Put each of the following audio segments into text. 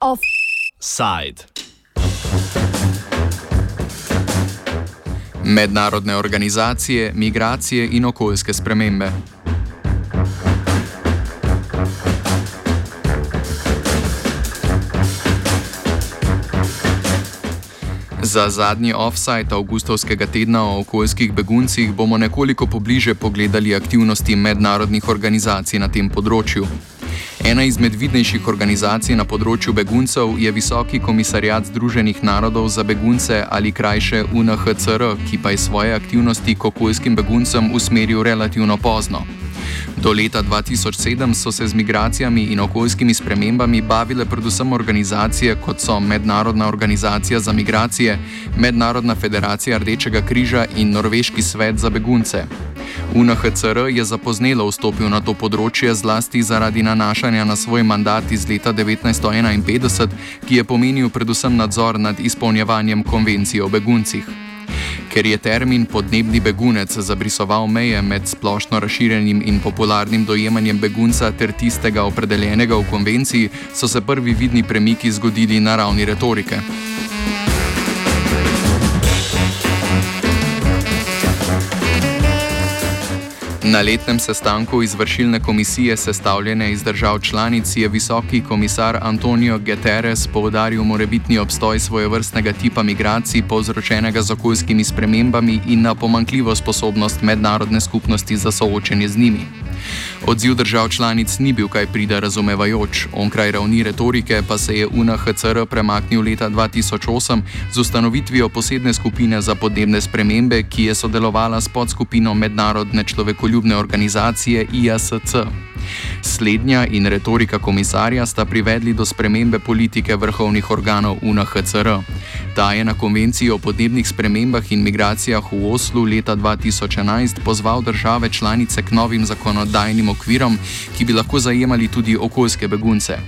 Offside. Mednarodne organizacije, migracije in okoljske spremembe. Za zadnji offside avgustovskega tedna o okoljskih beguncih bomo nekoliko pobliže pogledali aktivnosti mednarodnih organizacij na tem področju. Ena izmed vidnejših organizacij na področju beguncev je Visoki komisarjat Združenih narodov za begunce ali krajše UNHCR, ki pa je svoje aktivnosti k okoljskim beguncem usmeril relativno pozno. Do leta 2007 so se z migracijami in okoljskimi spremembami bavile predvsem organizacije kot so Mednarodna organizacija za migracije, Mednarodna federacija Rdečega križa in Norveški svet za begunce. UNHCR je zapoznelo vstopil na to področje zlasti zaradi nanašanja na svoj mandat iz leta 1951, ki je pomenil predvsem nadzor nad izpolnjevanjem konvencije o beguncih. Ker je termin podnebni begunec zabrisoval meje med splošno razširjenim in popularnim dojemanjem begunca ter tistega opredeljenega v konvenciji, so se prvi vidni premiki zgodili na ravni retorike. Na letnem sestanku izvršilne komisije, sestavljene iz držav članic, je visoki komisar Antonio Guterres povdaril morebitni obstoj svojevrstnega tipa migracij, povzročenega z okoljskimi spremembami in na pomankljivo sposobnost mednarodne skupnosti za soočenje z njimi. Odziv držav članic ni bil kaj prida razumevajoč, onkraj ravni retorike pa se je UNHCR premaknil leta 2008 z ustanovitvijo posebne skupine za podnebne spremembe, ki je sodelovala s podskupino mednarodne človekoljubne organizacije IASC. Slednja in retorika komisarja sta privedli do spremembe politike vrhovnih organov UNHCR. Ta je na konvenciji o podnebnih spremembah in migracijah v Oslu leta 2011 pozval države članice k novim zakonodajnim okvirom, ki bi lahko zajemali tudi okoljske begunce.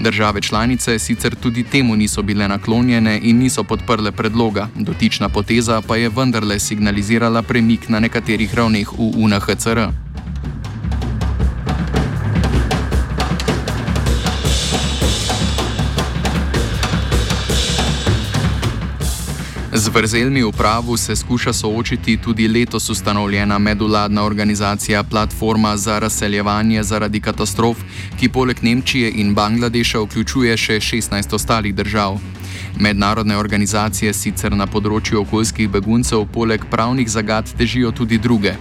Države članice sicer tudi temu niso bile naklonjene in niso podprle predloga, dotična poteza pa je vendarle signalizirala premik na nekaterih ravneh v UNHCR. Z vrzelmi v pravu se skuša soočiti tudi letos ustanovljena medvladna organizacija Platforma za razseljevanje zaradi katastrof, ki poleg Nemčije in Bangladeša vključuje še 16 ostalih držav. Mednarodne organizacije sicer na področju okoljskih beguncev poleg pravnih zagad težijo tudi druge,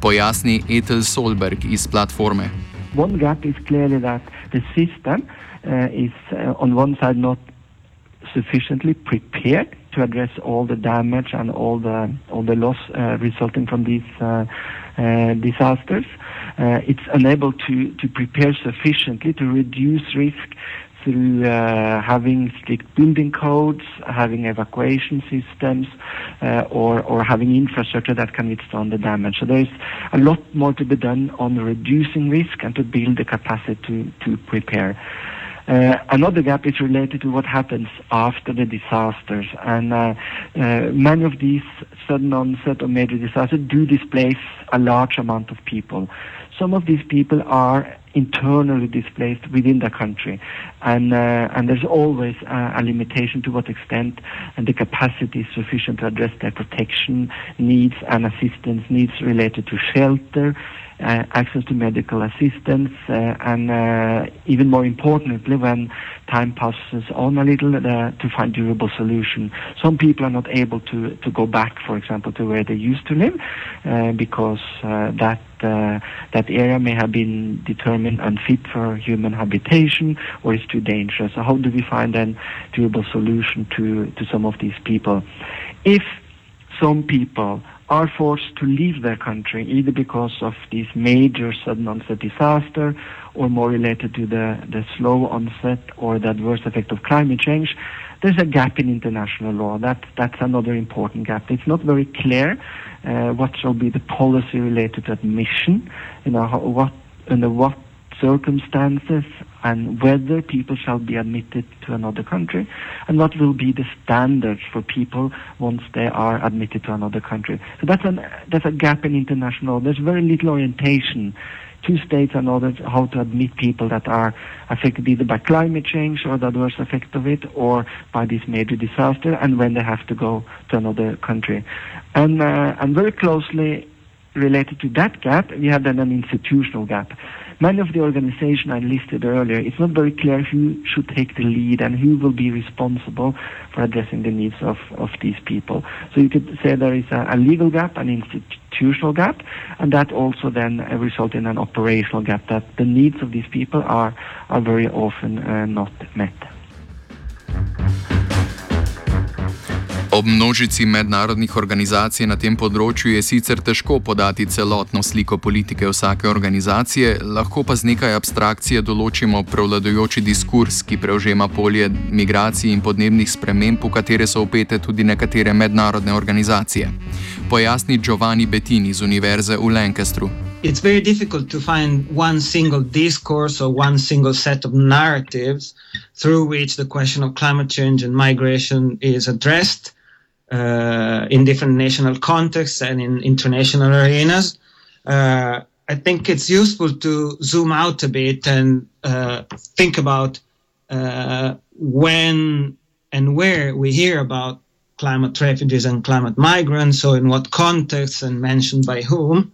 pojasni Ethel Solberg iz platforme. One gap is clearly that the system uh, is uh, on one side not sufficiently prepared to address all the damage and all the all the loss uh, resulting from these uh, uh, disasters. It's unable to to prepare sufficiently to reduce risk through uh, having strict building codes, having evacuation systems, uh, or or having infrastructure that can withstand the damage. So there is a lot more to be done on reducing risk and to build the capacity to to prepare. Uh, another gap is related to what happens after the disasters, and uh, uh, many of these sudden onset or major disasters do displace a large amount of people. Some of these people are internally displaced within the country, and uh, and there's always a, limitation to what extent and the capacity is sufficient to address their protection needs and assistance needs related to shelter, access to medical assistance, uh, and uh, even more importantly, when time passes on a little, uh, to find durable solution. Some people are not able to, to go back, for example, to where they used to live, uh, because uh, that that area may have been determined unfit for human habitation or is too dangerous. So, how do we find a durable solution to to some of these people? If some people are forced to leave their country either because of this major sudden onset disaster or more related to the, the slow onset or the adverse effect of climate change, there's a gap in international law. That, that's another important gap. It's not very clear uh, what shall be the policy related to admission, you know, how, what, under what circumstances, and whether people shall be admitted to another country and what will be the standards for people once they are admitted to another country. So that's, an, that's a gap in international. There's very little orientation to states and others how to admit people that are affected either by climate change or the adverse effect of it or by this major disaster and when they have to go to another country. And, uh, and very closely related to that gap, we have then an institutional gap many of the organizations I listed earlier, it's not very clear who should take the lead and who will be responsible for addressing the needs of, of these people. So you could say there is a, a legal gap, an institutional gap, and that also then result in an operational gap that the needs of these people are, are very often uh, not met. Ob množici mednarodnih organizacij na tem področju je sicer težko podati celotno sliko politike vsake organizacije, lahko pa z nekaj abstrakcije določimo prevladojoči diskurs, ki prevzema polje migracij in podnebnih sprememb, v katere so upete tudi nekatere mednarodne organizacije. Pojasni Giovanni Bettini z Univerze v Lancastru. It's very difficult to find one single discourse or one single set of narratives through which the question of climate change and migration is addressed. Uh, in different national contexts and in international arenas. Uh, I think it's useful to zoom out a bit and uh, think about uh, when and where we hear about climate refugees and climate migrants, so in what context and mentioned by whom.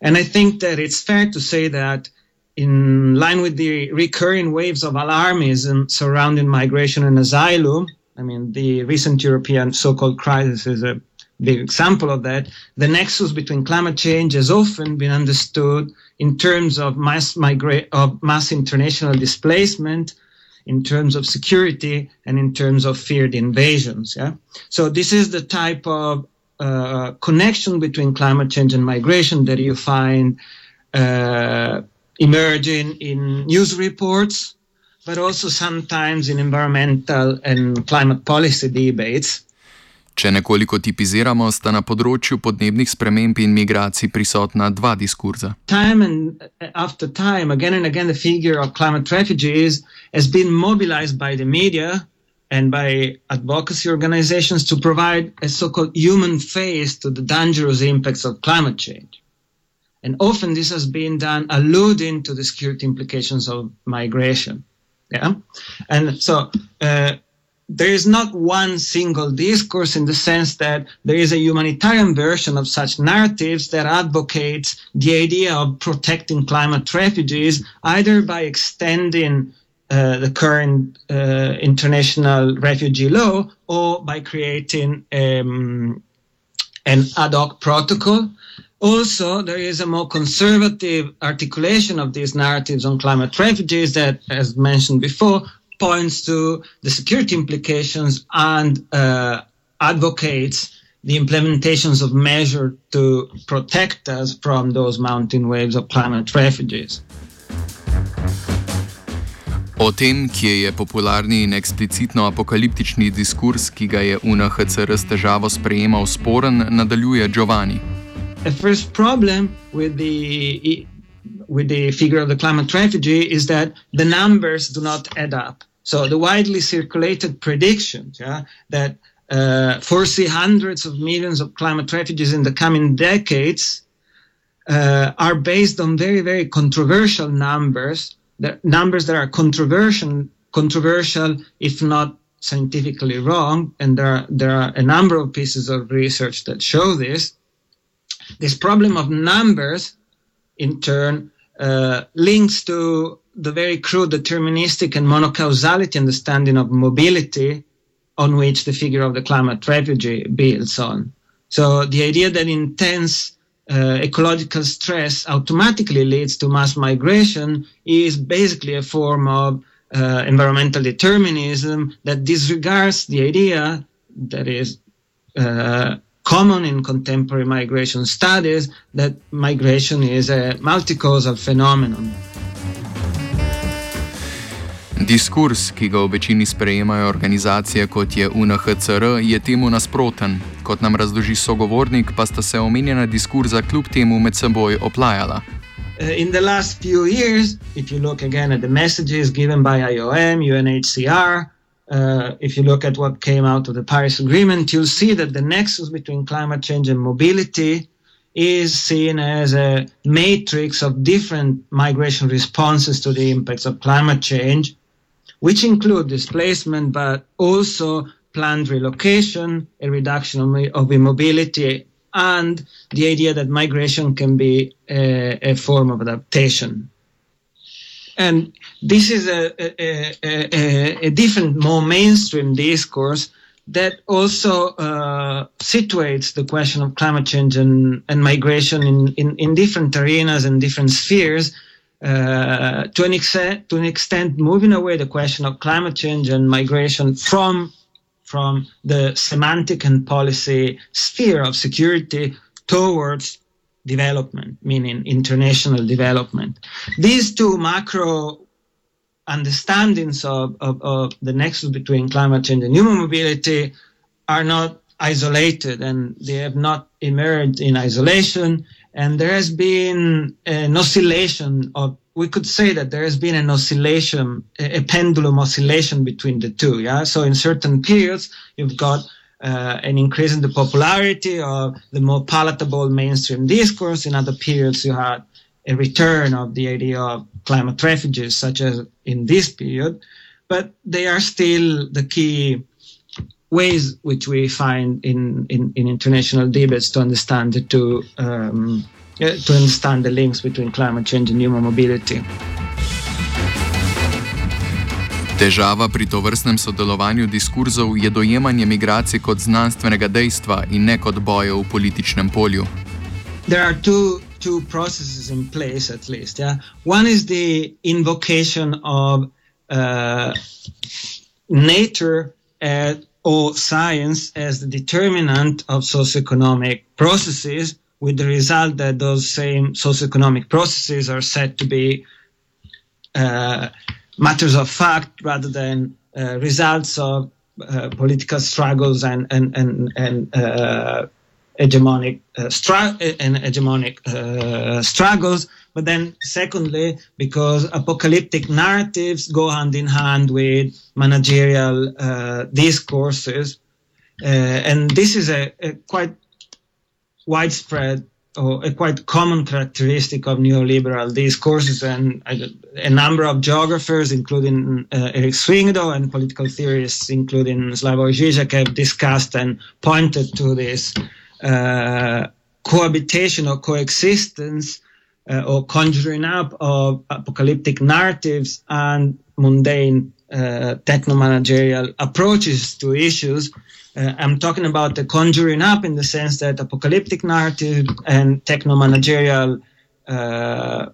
And I think that it's fair to say that in line with the recurring waves of alarmism surrounding migration and asylum, I mean, the recent European so-called crisis is a big example of that. The nexus between climate change has often been understood in terms of mass migra- of mass international displacement, in terms of security, and in terms of feared invasions. Yeah. So this is the type of uh, connection between climate change and migration that you find uh, emerging in news reports but also sometimes in environmental and climate policy debates. Če nekoliko tipiziramo, sta na področju podnebnih sprememb in migracij prisotna dva diskurza. Time and after time, again and again, the figure of climate refugees has been mobilized by the media and by advocacy organizations to provide a so called human face to the dangerous impacts of climate change. And often this has been done alluding to the security implications of migration. Yeah. And so uh, there is not one single discourse in the sense that there is a humanitarian version of such narratives that advocates the idea of protecting climate refugees either by extending uh, the current uh, international refugee law or by creating um, an ad hoc protocol also, there is a more conservative articulation of these narratives on climate refugees that, as mentioned before, points to the security implications and uh, advocates the implementations of measures to protect us from those mountain waves of climate refugees. O tem, kje je popularni in eksplicitno apokaliptični diskurs, ki ga je UNHCR s težavo sprejemal, sporen, nadaljuje Giovanni. A first problem with the with the figure of the climate refugee is that the numbers do not add up. So the widely circulated predictions yeah, that uh, foresee hundreds of millions of climate refugees in the coming decades uh, are based on very, very controversial numbers, the numbers that are controversial, controversial if not scientifically wrong. And there are, there are a number of pieces of research that show this. This problem of numbers, in turn, uh, links to the very crude deterministic and monocausality understanding of mobility on which the figure of the climate refugee builds on. So the idea that intense uh, ecological stress automatically leads to mass migration is basically a form of uh, environmental determinism that disregards the idea that is uh, common in contemporary migration studies that migration is a multi-causal phenomenon. Diskurs, ki ga v večini sprejemajo organizacije kot je UNHCR, je temu nasproten. Kot nam razloži sogovornik, pa sta se omenjena diskurza kljub temu med seboj oplajala. uh, in the last few years, if you look again at the messages given by IOM, UNHCR, uh, if you look at what came out of the Paris Agreement, you'll see that the nexus between climate change and mobility is seen as a matrix of different migration responses to the impacts of climate change, which include displacement, but also planned relocation, a reduction of immobility, and the idea that migration can be a, a form of adaptation. And this is a, a, a, a different, more mainstream discourse that also uh, situates the question of climate change and, and migration in, in, in, different arenas and different spheres. Uh, to an extent, to an extent, moving away the question of climate change and migration from from the semantic and policy sphere of security towards development, meaning international development. These two macro understandings of, of, of, the nexus between climate change and human mobility are not isolated and they have not emerged in isolation. And there has been an oscillation of we could say that there has been an oscillation, a, a pendulum oscillation between the two. Yeah. So in certain periods, you've got uh, an increase in the popularity of the more palatable mainstream discourse. In other periods, you had a return of the idea of climate refugees, such as in this period. But they are still the key ways which we find in, in, in international debates to understand the two um, to understand the links between climate change and human mobility. Težava pri tovrstnem sodelovanju diskurzov je dojemanje migracij kot znanstvenega dejstva in ne kot boja v političnem polju. There are two, two processes in place, at least. Yeah? One is the invocation of uh, nature at, or science as the determinant of socioeconomic processes, with the result that those same socioeconomic processes are said to be uh, matters of fact rather than uh, results of uh, political struggles and and and, and uh, hegemonic uh, stru- and hegemonic uh, struggles. But then, secondly, because apocalyptic narratives go hand in hand with managerial discourses, and this is a, a quite widespread or a quite common characteristic of neoliberal discourses and a, a number of geographers, including uh, Erik Swyngedouw and political theorists, including Slavoj Žižek, have discussed and pointed to this uh, cohabitation or coexistence uh, or conjuring up of apocalyptic narratives and mundane uh, techno-managerial approaches to issues uh, I'm talking about the conjuring up in the sense that apocalyptic narrative and techno managerial uh,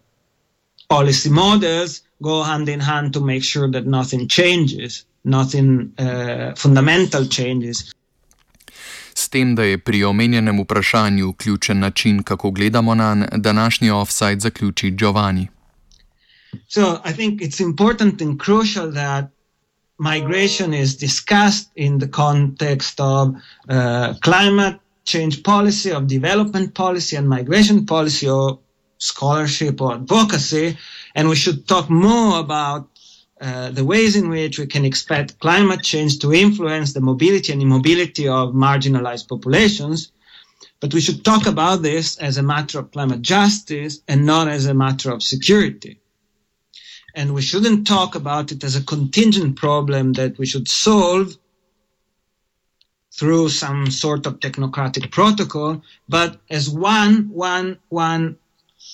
policy models go hand in hand to make sure that nothing changes, nothing uh, fundamental changes. S tem, da je pri omenjenem vprašanju ključen način, kako gledamo na današnji offside, zaključi Giovanni. So I think it's important and crucial that migration is discussed in the context of uh, climate change policy, of development policy, and migration policy, or scholarship or advocacy. And we should talk more about uh, the ways in which we can expect climate change to influence the mobility and immobility of marginalized populations. But we should talk about this as a matter of climate justice and not as a matter of security and we shouldn't talk about it as a contingent problem that we should solve through some sort of technocratic protocol, but as one, one, one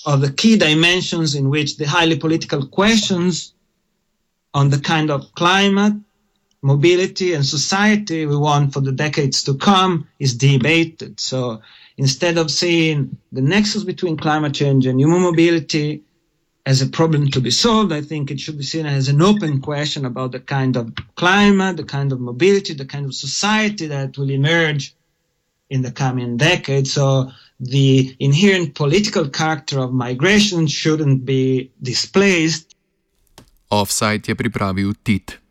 of the key dimensions in which the highly political questions on the kind of climate, mobility, and society we want for the decades to come is debated. So instead of seeing the nexus between climate change and human mobility as a problem to be solved. I think it should be seen as an open question about the kind of climate, the kind of mobility, the kind of society that will emerge in the coming decades. So the inherent political character of migration shouldn't be displaced. Offside je pripravil Tit.